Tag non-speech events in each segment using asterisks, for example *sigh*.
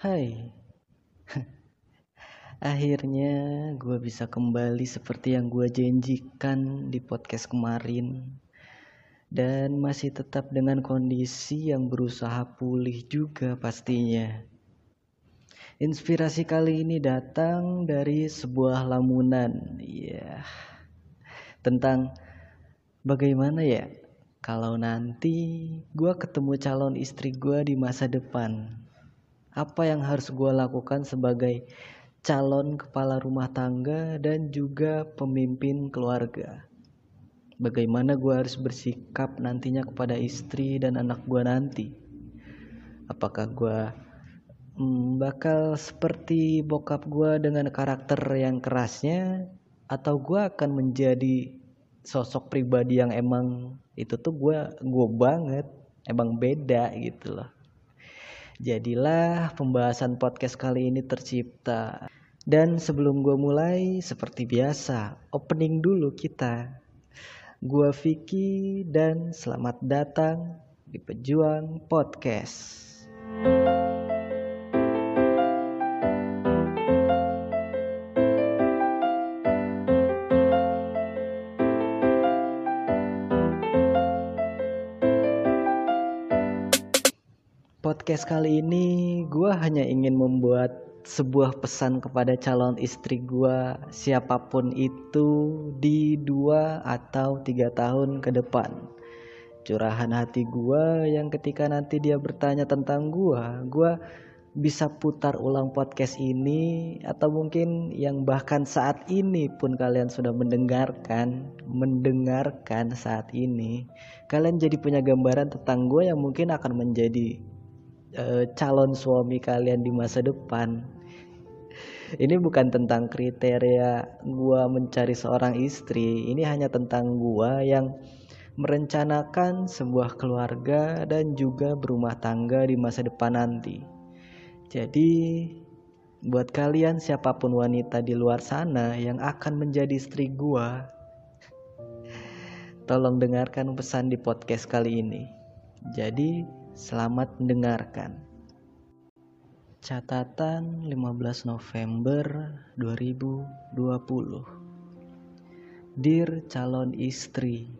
Hai, *laughs* akhirnya gue bisa kembali seperti yang gue janjikan di podcast kemarin. Dan masih tetap dengan kondisi yang berusaha pulih juga pastinya. Inspirasi kali ini datang dari sebuah lamunan, ya, tentang bagaimana ya kalau nanti gue ketemu calon istri gue di masa depan apa yang harus gue lakukan sebagai calon kepala rumah tangga dan juga pemimpin keluarga. Bagaimana gue harus bersikap nantinya kepada istri dan anak gue nanti. Apakah gue hmm, bakal seperti bokap gue dengan karakter yang kerasnya, atau gue akan menjadi sosok pribadi yang emang itu tuh gue gue banget, emang beda gitu loh. Jadilah pembahasan podcast kali ini tercipta. Dan sebelum gue mulai, seperti biasa, opening dulu kita. Gue Vicky dan selamat datang di Pejuang Podcast. Podcast kali ini gue hanya ingin membuat sebuah pesan kepada calon istri gue siapa pun itu di dua atau tiga tahun ke depan. Curahan hati gue yang ketika nanti dia bertanya tentang gue gue bisa putar ulang podcast ini atau mungkin yang bahkan saat ini pun kalian sudah mendengarkan mendengarkan saat ini kalian jadi punya gambaran tentang gue yang mungkin akan menjadi uh, calon suami kalian di masa depan. Ini bukan tentang kriteria gua mencari seorang istri. Ini hanya tentang gua yang merencanakan sebuah keluarga dan juga berumah tangga di masa depan nanti. Jadi buat kalian siapa pun wanita di luar sana yang akan menjadi istri gua tolong dengarkan pesan di podcast kali ini. Jadi Selamat mendengarkan. Catatan 15 November 2020 Dear calon istri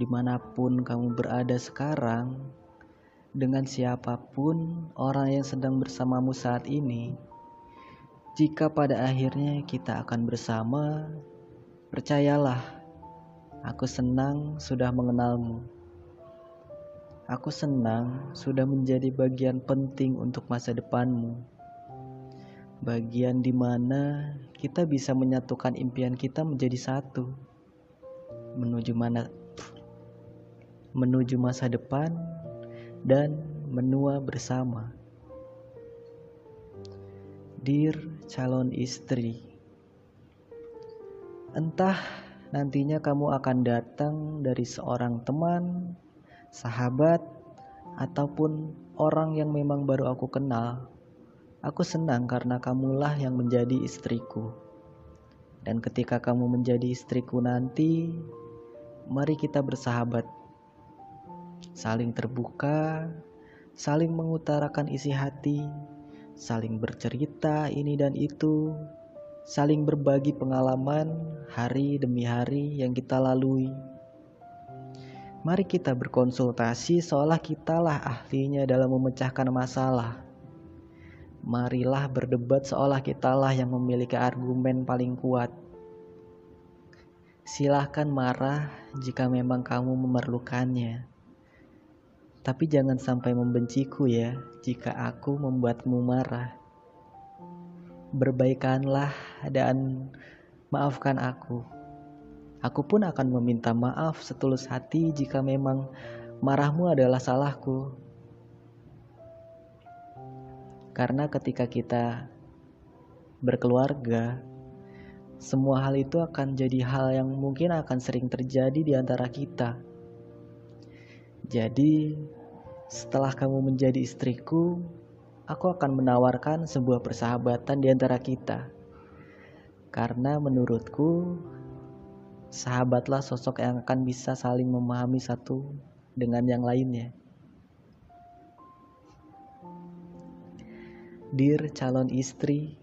Di mana pun kamu berada sekarang Dengan siapa pun orang yang sedang bersamamu saat ini Jika pada akhirnya kita akan bersama Percayalah Aku senang sudah mengenalmu Aku senang sudah menjadi bagian penting untuk masa depanmu. Bagian di mana kita bisa menyatukan impian kita menjadi satu. Menuju mana menuju masa depan dan menua bersama. Dear calon istri, entah nantinya kamu akan datang dari seorang teman sahabat, ataupun orang yang memang baru aku kenal, aku senang karena kamulah yang menjadi istriku. Dan ketika kamu menjadi istriku nanti, mari kita bersahabat, saling terbuka, saling mengutarakan isi hati, saling bercerita ini dan itu, saling berbagi pengalaman hari demi hari yang kita lalui. Mari kita berkonsultasi seolah kitalah ahlinya dalam memecahkan masalah. Marilah berdebat seolah kitalah yang memiliki argumen paling kuat. Silahkan marah jika memang kamu memerlukannya. Tapi jangan sampai membenciku ya jika aku membuatmu marah. Berbaikanlah dan maafkan aku. Aku pun akan meminta maaf setulus hati jika memang marahmu adalah salahku. Karena ketika kita berkeluarga, semua hal itu akan jadi hal yang mungkin akan sering terjadi di antara kita. Jadi, setelah kamu menjadi istriku, aku akan menawarkan sebuah persahabatan di antara kita. Karena menurutku, sahabatlah sosok yang akan bisa saling memahami satu dengan yang lainnya. Dear calon istri,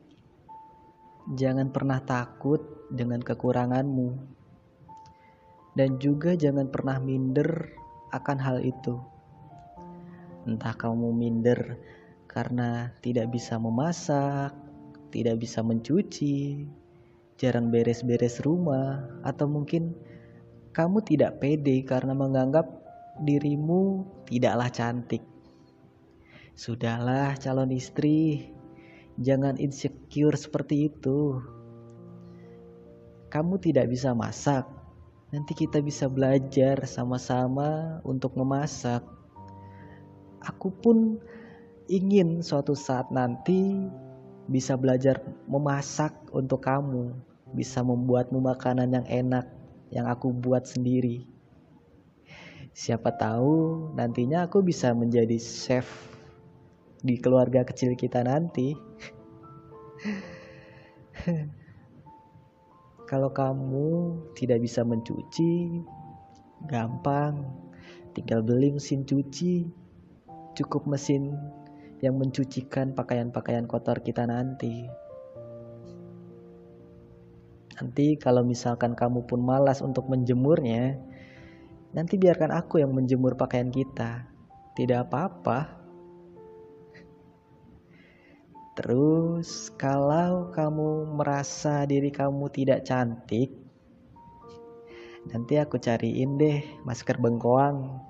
jangan pernah takut dengan kekuranganmu, dan juga jangan pernah minder akan hal itu. Entah kamu minder karena tidak bisa memasak, tidak bisa mencuci, jarang beres-beres rumah, atau mungkin kamu tidak pede karena menganggap dirimu tidaklah cantik. Sudahlah calon istri, jangan insecure seperti itu. Kamu tidak bisa masak, nanti kita bisa belajar sama-sama untuk memasak. Aku pun ingin suatu saat nanti bisa belajar memasak untuk kamu, bisa membuatmu makanan yang enak yang aku buat sendiri. Siapa tahu nantinya aku bisa menjadi chef di keluarga kecil kita nanti. *laughs* Kalau kamu tidak bisa mencuci, gampang. Tinggal beli mesin cuci. Cukup mesin yang mencucikan pakaian-pakaian kotor kita nanti. Nanti kalau misalkan kamu pun malas untuk menjemurnya, nanti biarkan aku yang menjemur pakaian kita. Tidak apa-apa. Terus, kalau kamu merasa diri kamu tidak cantik, nanti aku cariin deh masker bengkoang.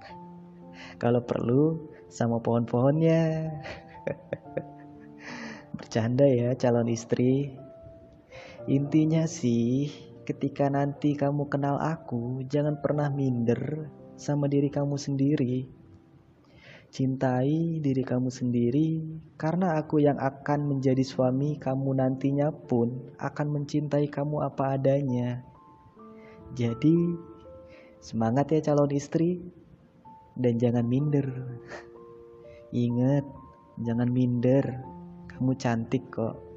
Kalau perlu, sama pohon-pohonnya. *laughs* Bercanda ya, calon istri. Intinya sih, ketika nanti kamu kenal aku, jangan pernah minder sama diri kamu sendiri. Cintai diri kamu sendiri, karena aku yang akan menjadi suami kamu nantinya pun akan mencintai kamu apa adanya. Jadi, semangat ya calon istri, dan jangan minder. *laughs* Ingat, jangan minder, kamu cantik kok.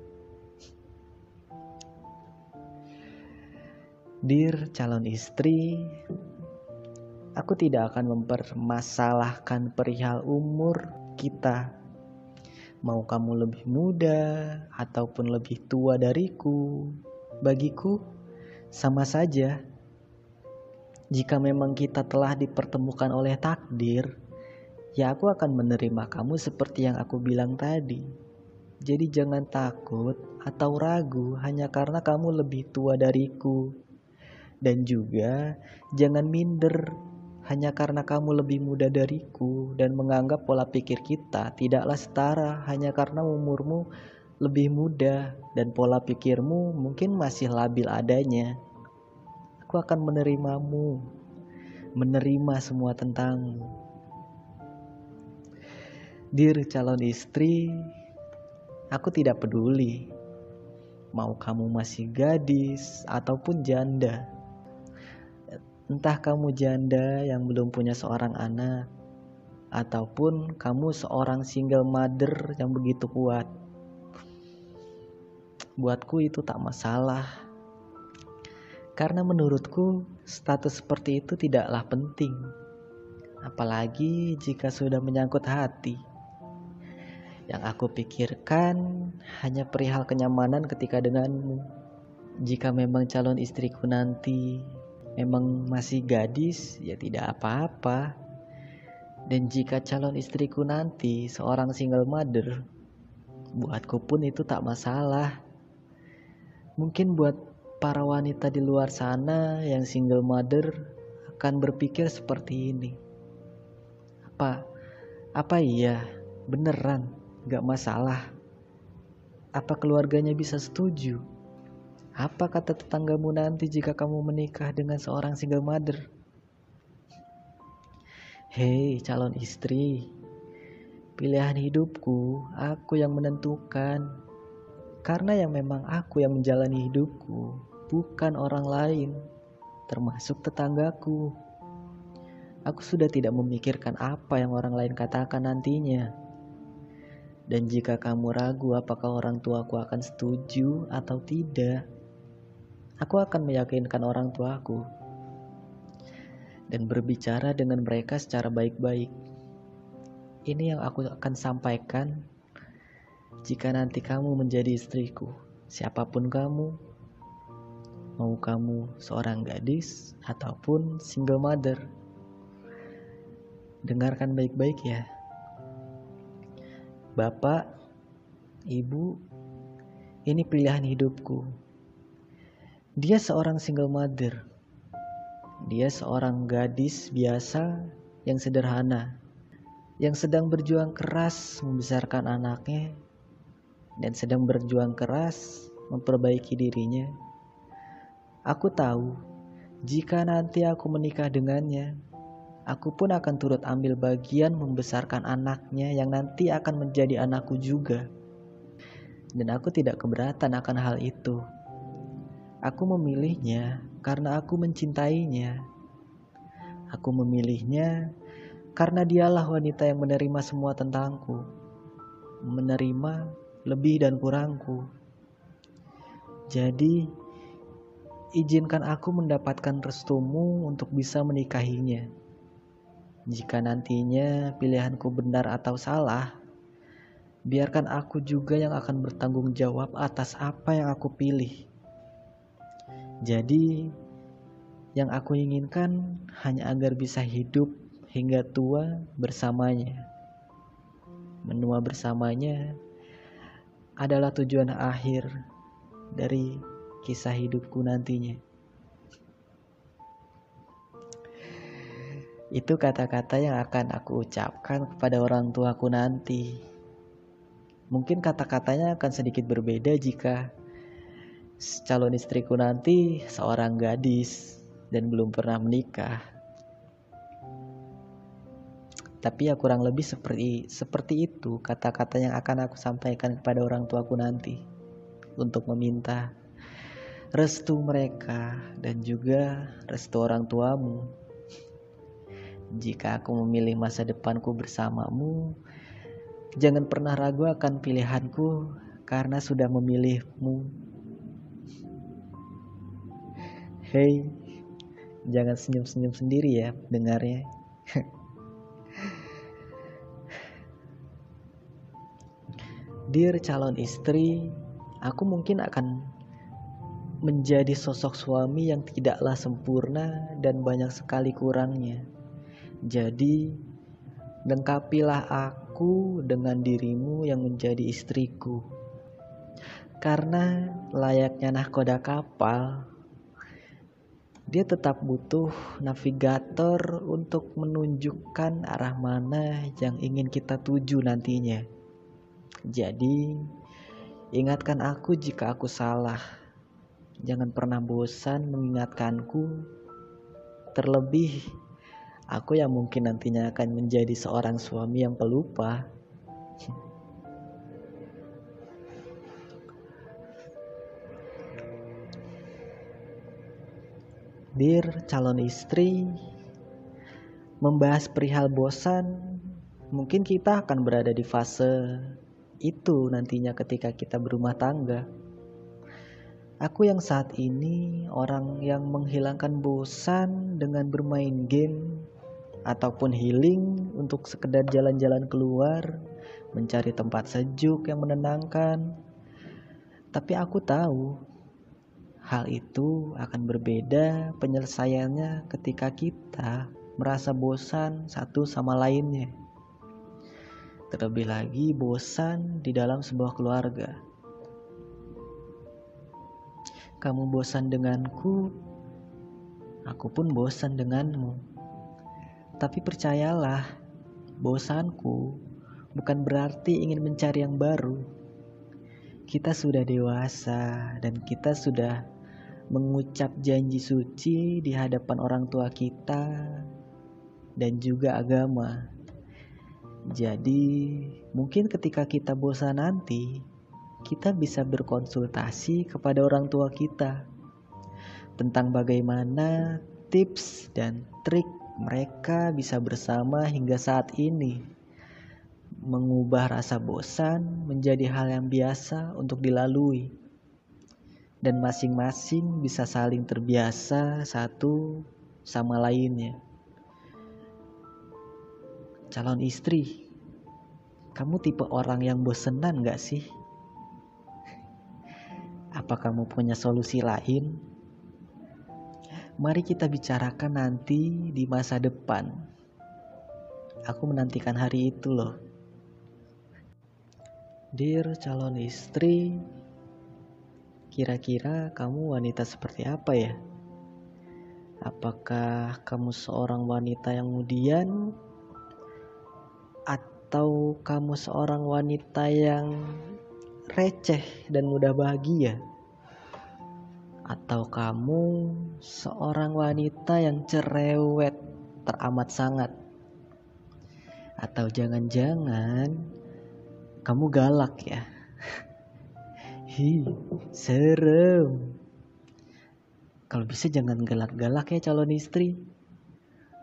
Dear calon istri, Aku tidak akan mempermasalahkan perihal umur kita. Mau kamu lebih muda ataupun lebih tua dariku, bagiku sama saja. Jika memang kita telah dipertemukan oleh takdir, ya aku akan menerima kamu seperti yang aku bilang tadi. Jadi jangan takut atau ragu hanya karena kamu lebih tua dariku. Dan juga jangan minder hanya karena kamu lebih muda dariku dan menganggap pola pikir kita tidaklah setara hanya karena umurmu lebih muda dan pola pikirmu mungkin masih labil adanya. Aku akan menerimamu, menerima semua tentangmu. Dear calon istri, aku tidak peduli mau kamu masih gadis ataupun janda. Entah kamu janda yang belum punya seorang anak, ataupun kamu seorang single mother yang begitu kuat. Buatku itu tak masalah. Karena menurutku status seperti itu tidaklah penting. Apalagi jika sudah menyangkut hati. Yang aku pikirkan hanya perihal kenyamanan ketika denganmu. Jika memang calon istriku nanti memang masih gadis, ya tidak apa-apa. Dan jika calon istriku nanti seorang single mother, buatku pun itu tak masalah. Mungkin buat para wanita di luar sana yang single mother akan berpikir seperti ini. Apa? Apa iya? Beneran? Gak masalah? Apa keluarganya bisa setuju? Apa kata tetanggamu nanti jika kamu menikah dengan seorang single mother? Hei calon istri, pilihan hidupku aku yang menentukan. Karena yang memang aku yang menjalani hidupku, bukan orang lain, termasuk tetanggaku. Aku sudah tidak memikirkan apa yang orang lain katakan nantinya. Dan jika kamu ragu apakah orang tuaku akan setuju atau tidak, aku akan meyakinkan orang tuaku dan berbicara dengan mereka secara baik-baik. Ini yang aku akan sampaikan jika nanti kamu menjadi istriku, siapa pun kamu, mau kamu seorang gadis ataupun single mother. Dengarkan baik-baik ya. Bapak, Ibu, ini pilihan hidupku. Dia seorang single mother. Dia seorang gadis biasa yang sederhana, yang sedang berjuang keras membesarkan anaknya dan sedang berjuang keras memperbaiki dirinya. Aku tahu jika nanti aku menikah dengannya, aku pun akan turut ambil bagian membesarkan anaknya yang nanti akan menjadi anakku juga. Dan aku tidak keberatan akan hal itu. Aku memilihnya karena aku mencintainya. Aku memilihnya karena dialah wanita yang menerima semua tentangku, menerima lebih dan kurangku. Jadi, izinkan aku mendapatkan restumu untuk bisa menikahinya. Jika nantinya pilihanku benar atau salah, biarkan aku juga yang akan bertanggung jawab atas apa yang aku pilih. Jadi, yang aku inginkan hanya agar bisa hidup hingga tua bersamanya. Menua bersamanya adalah tujuan akhir dari kisah hidupku nantinya. Itu kata-kata yang akan aku ucapkan kepada orang tuaku nanti. Mungkin kata-katanya akan sedikit berbeda jika calon istriku nanti seorang gadis dan belum pernah menikah. Tapi ya kurang lebih seperti seperti itu kata-kata yang akan aku sampaikan kepada orang tuaku nanti untuk meminta restu mereka dan juga restu orang tuamu jika aku memilih masa depanku bersamamu, jangan pernah ragu akan pilihanku karena sudah memilihmu. Hei, jangan senyum-senyum sendiri ya dengarnya. Dear calon istri, aku mungkin akan menjadi sosok suami yang tidaklah sempurna dan banyak sekali kurangnya. Jadi, lengkapilah aku dengan dirimu yang menjadi istriku. Karena layaknya nahkoda kapal, dia tetap butuh navigator untuk menunjukkan arah mana yang ingin kita tuju nantinya. Jadi, ingatkan aku jika aku salah. Jangan pernah bosan mengingatkanku. Terlebih Aku yang mungkin nantinya akan menjadi seorang suami yang pelupa. *laughs* Dear calon istri, membahas perihal bosan, mungkin kita akan berada di fase itu nantinya ketika kita berumah tangga. Aku yang saat ini orang yang menghilangkan bosan dengan bermain game ataupun healing untuk sekedar jalan-jalan keluar, mencari tempat sejuk yang menenangkan. Tapi aku tahu hal itu akan berbeda penyelesaiannya ketika kita merasa bosan satu sama lainnya. Terlebih lagi bosan di dalam sebuah keluarga. Kamu bosan denganku, aku pun bosan denganmu. Tapi percayalah, bosanku bukan berarti ingin mencari yang baru. Kita sudah dewasa dan kita sudah mengucap janji suci di hadapan orang tua kita dan juga agama. Jadi, mungkin ketika kita bosan nanti, kita bisa berkonsultasi kepada orang tua kita tentang bagaimana tips dan trik mereka bisa bersama hingga saat ini, mengubah rasa bosan menjadi hal yang biasa untuk dilalui, dan masing-masing bisa saling terbiasa satu sama lainnya. Calon istri, Kamu tipe orang yang bosenan gak sih? Apa kamu punya solusi lain? Mari kita bicarakan nanti di masa depan. Aku menantikan hari itu loh. Dear calon istri, kira-kira kamu wanita seperti apa ya? Apakah kamu seorang wanita yang kemudian atau kamu seorang wanita yang receh dan mudah bahagia? Atau kamu seorang wanita yang cerewet teramat sangat? Atau jangan-jangan kamu galak ya? Hi, serem. Kalau bisa jangan galak-galak ya calon istri.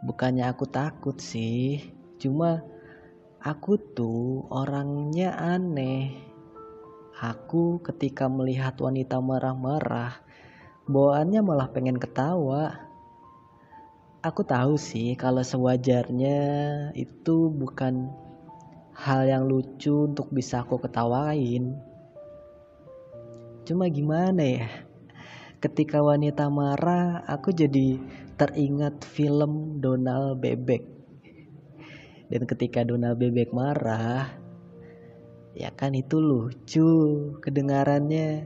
Bukannya aku takut sih, cuma Aku tuh orangnya aneh. Aku ketika melihat wanita marah-marah, bawaannya malah pengen ketawa. Aku tahu sih kalau sewajarnya itu bukan hal yang lucu untuk bisa aku ketawain. Cuma gimana ya? Ketika wanita marah, aku jadi teringat film Donald Bebek. Dan ketika Donald Bebek marah ya kan itu lucu kedengarannya.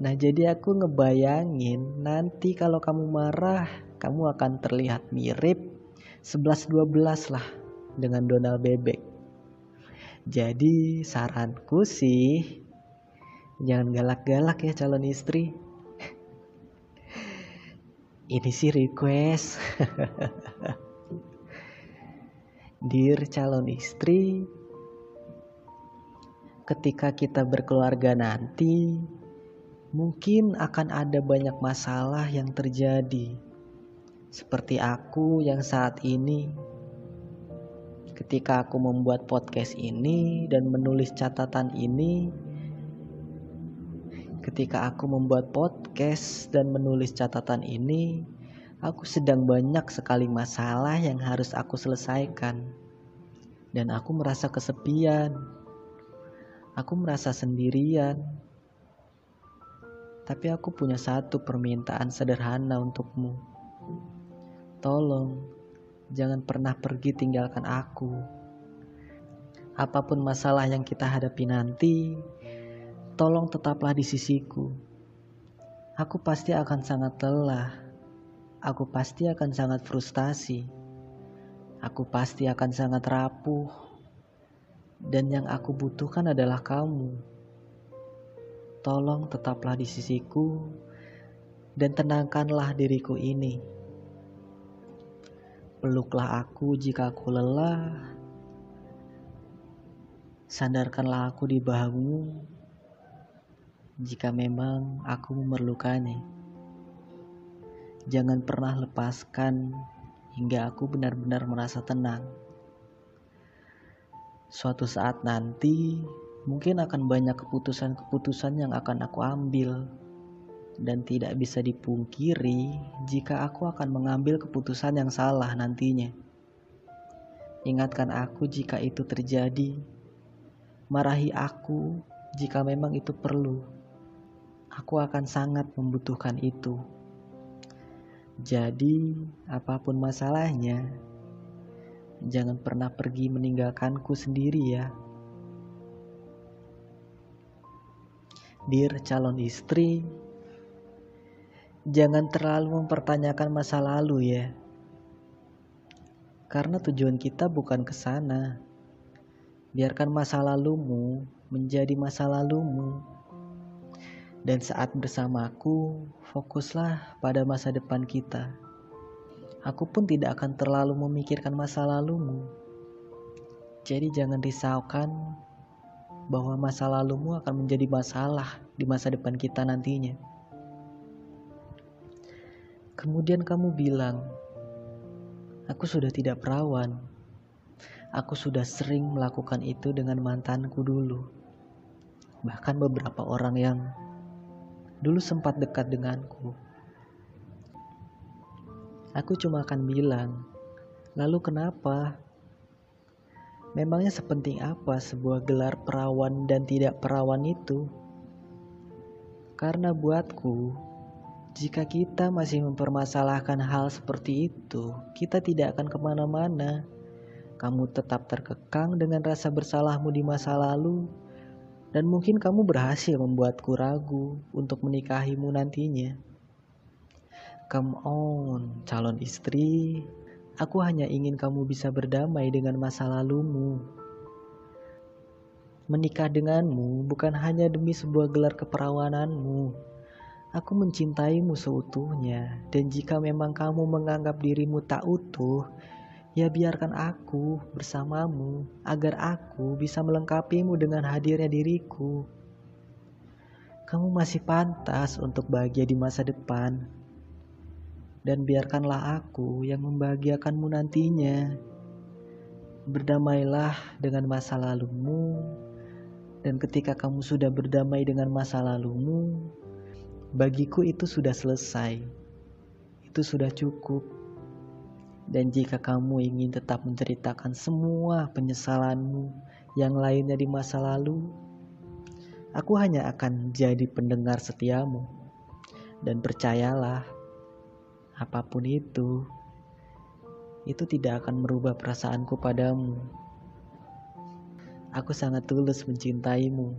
Nah jadi aku ngebayangin nanti kalau kamu marah kamu akan terlihat mirip 11-12 lah dengan Donald Bebek. Jadi saranku sih jangan galak-galak ya calon istri. Ini sih request. *laughs* Dear calon istri, ketika kita berkeluarga nanti, mungkin akan ada banyak masalah yang terjadi. Seperti aku yang saat ini, ketika aku membuat podcast ini dan menulis catatan ini, ketika aku membuat podcast dan menulis catatan ini, Aku sedang banyak sekali masalah yang harus aku selesaikan, dan aku merasa kesepian. Aku merasa sendirian, tapi aku punya satu permintaan sederhana untukmu. Tolong, jangan pernah pergi tinggalkan aku. Apa pun masalah yang kita hadapi nanti, tolong tetaplah di sisiku. Aku pasti akan sangat lelah aku pasti akan sangat frustasi. Aku pasti akan sangat rapuh. Dan yang aku butuhkan adalah kamu. Tolong tetaplah di sisiku dan tenangkanlah diriku ini. Peluklah aku jika aku lelah. Sandarkanlah aku di bahumu jika memang aku memerlukannya. Jangan pernah lepaskan hingga aku benar-benar merasa tenang. Suatu saat nanti, mungkin akan banyak keputusan-keputusan yang akan aku ambil, dan tidak bisa dipungkiri jika aku akan mengambil keputusan yang salah nantinya. Ingatkan aku jika itu terjadi, marahi aku jika memang itu perlu. Aku akan sangat membutuhkan itu. Jadi, apa pun masalahnya, jangan pernah pergi meninggalkanku sendiri ya. Dear calon istri, jangan terlalu mempertanyakan masa lalu ya. Karena tujuan kita bukan ke sana. Biarkan masa lalumu menjadi masa lalumu dan saat bersamaku, fokuslah pada masa depan kita. Aku pun tidak akan terlalu memikirkan masa lalumu. Jadi jangan risaukan bahwa masa lalumu akan menjadi masalah di masa depan kita nantinya. Kemudian kamu bilang, aku sudah tidak perawan. Aku sudah sering melakukan itu dengan mantanku dulu. Bahkan beberapa orang yang dulu sempat dekat denganku. Aku cuma akan bilang, lalu kenapa? Memangnya sepenting apa sebuah gelar perawan dan tidak perawan itu? Karena buatku, jika kita masih mempermasalahkan hal seperti itu, kita tidak akan ke mana-mana. Kamu tetap terkekang dengan rasa bersalahmu di masa lalu, dan mungkin kamu berhasil membuatku ragu untuk menikahimu nantinya. Come on, calon istri, Aku hanya ingin kamu bisa berdamai dengan masa lalumu. Menikah denganmu bukan hanya demi sebuah gelar keperawananmu. Aku mencintaimu seutuhnya, dan jika memang kamu menganggap dirimu tak utuh, ya biarkan aku bersamamu agar aku bisa melengkapimu dengan hadirnya diriku. Kamu masih pantas untuk bahagia di masa depan dan biarkanlah aku yang membahagiakanmu nantinya. Berdamailah dengan masa lalumu, dan ketika kamu sudah berdamai dengan masa lalumu, bagiku itu sudah selesai. Itu sudah cukup. Dan jika kamu ingin tetap menceritakan semua penyesalanmu yang lainnya di masa lalu, aku hanya akan jadi pendengar setiamu. Dan percayalah, apa pun itu, itu tidak akan merubah perasaanku padamu. Aku sangat tulus mencintaimu.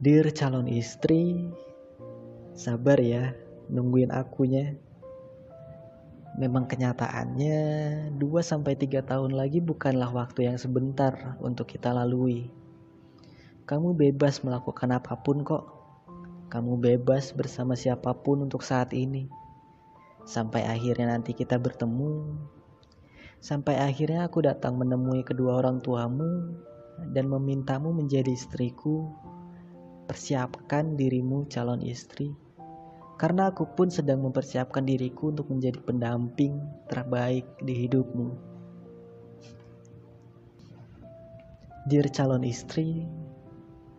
Dear calon istri, sabar ya nungguin akunya. Memang kenyataannya 2-3 tahun lagi bukanlah waktu yang sebentar untuk kita lalui. Kamu bebas melakukan apa pun kok. Kamu bebas bersama siapa pun untuk saat ini. Sampai akhirnya nanti kita bertemu. Sampai akhirnya aku datang menemui kedua orang tuamu dan memintamu menjadi istriku. Persiapkan dirimu calon istri. Karena aku pun sedang mempersiapkan diriku untuk menjadi pendamping terbaik di hidupmu. Dear calon istri,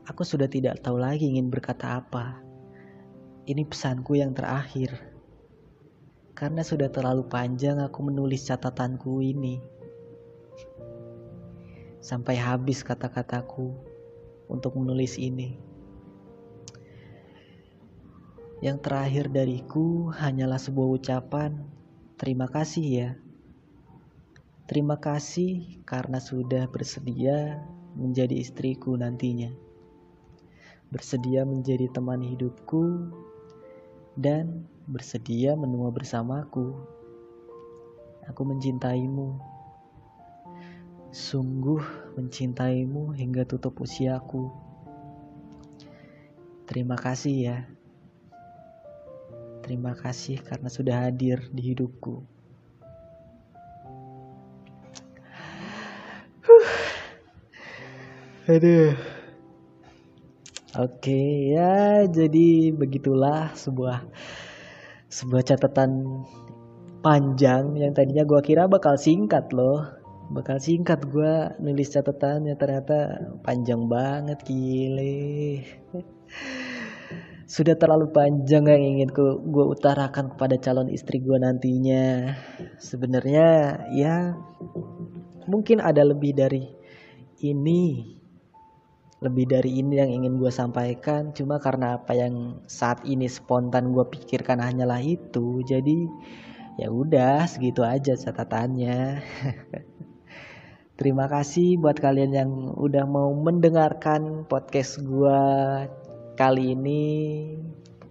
aku sudah tidak tahu lagi ingin berkata apa. Ini pesanku yang terakhir. Karena sudah terlalu panjang aku menulis catatanku ini. Sampai habis kata-kataku untuk menulis ini. Yang terakhir dariku hanyalah sebuah ucapan terima kasih ya. Terima kasih karena sudah bersedia menjadi istriku nantinya. Bersedia menjadi teman hidupku dan bersedia menua bersamaku. Aku mencintaimu, sungguh mencintaimu hingga tutup usiaku. Terima kasih ya. Terima kasih karena sudah hadir di hidupku. Aduh. Oke, ya jadi begitulah sebuah sebuah catatan panjang yang tadinya gue kira bakal singkat loh. Bakal singkat gue nulis catatannya ternyata panjang banget gile. Sudah terlalu panjang yang ingin gue utarakan kepada calon istri gue nantinya. Sebenarnya ya mungkin ada lebih dari ini. Lebih dari ini yang ingin gue sampaikan. Cuma karena apa yang saat ini spontan gue pikirkan hanyalah itu jadi ya udah segitu aja catatannya. *laughs* Terima kasih buat kalian yang udah mau mendengarkan podcast gue kali ini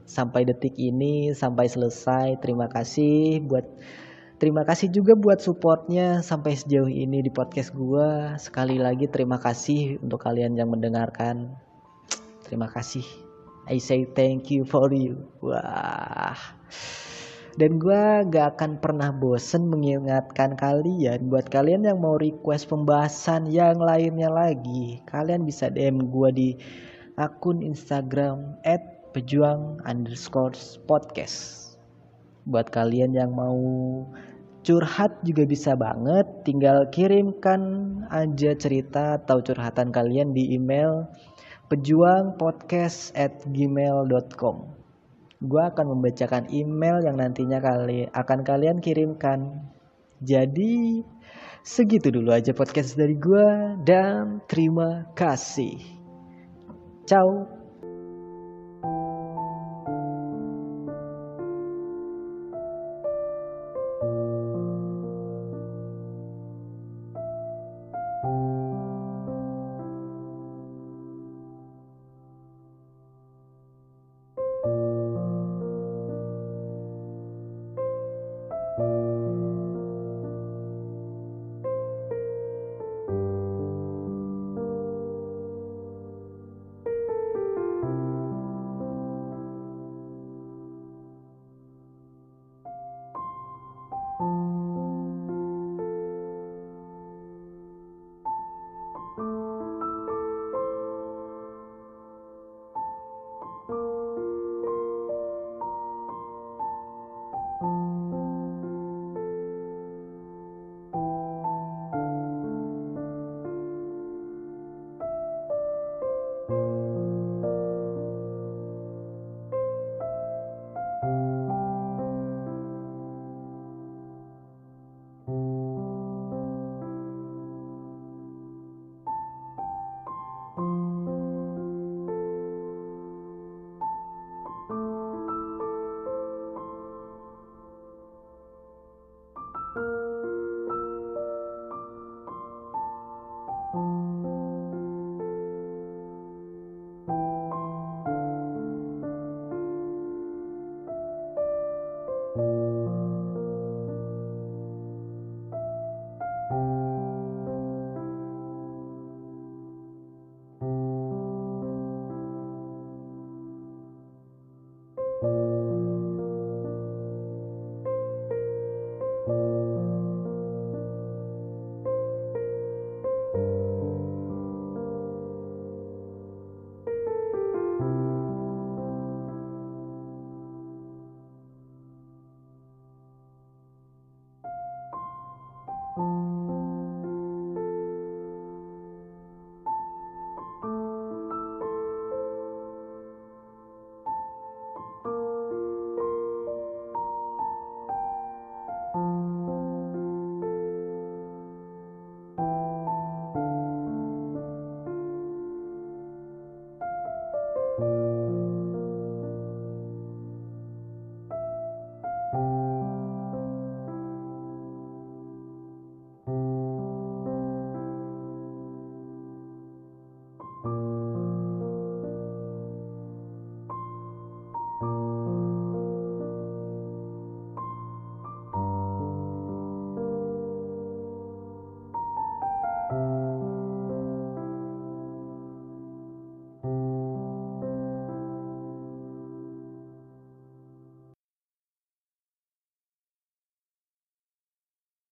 sampai detik ini sampai selesai terima kasih buat Terima kasih juga buat supportnya sampai sejauh ini di podcast gue. Sekali lagi terima kasih untuk kalian yang mendengarkan. Terima kasih. I say thank you for you. Wah. Dan gue gak akan pernah bosen mengingatkan kalian buat kalian yang mau request pembahasan yang lainnya lagi. Kalian bisa DM gue di akun Instagram at pejuang underscore podcast. Buat kalian yang mau curhat juga bisa banget tinggal kirimkan aja cerita atau curhatan kalian di email pejuangpodcast at gmail.com gue akan membacakan email yang nantinya kali akan kalian kirimkan. Jadi segitu dulu aja podcast dari gue dan terima kasih. Chao.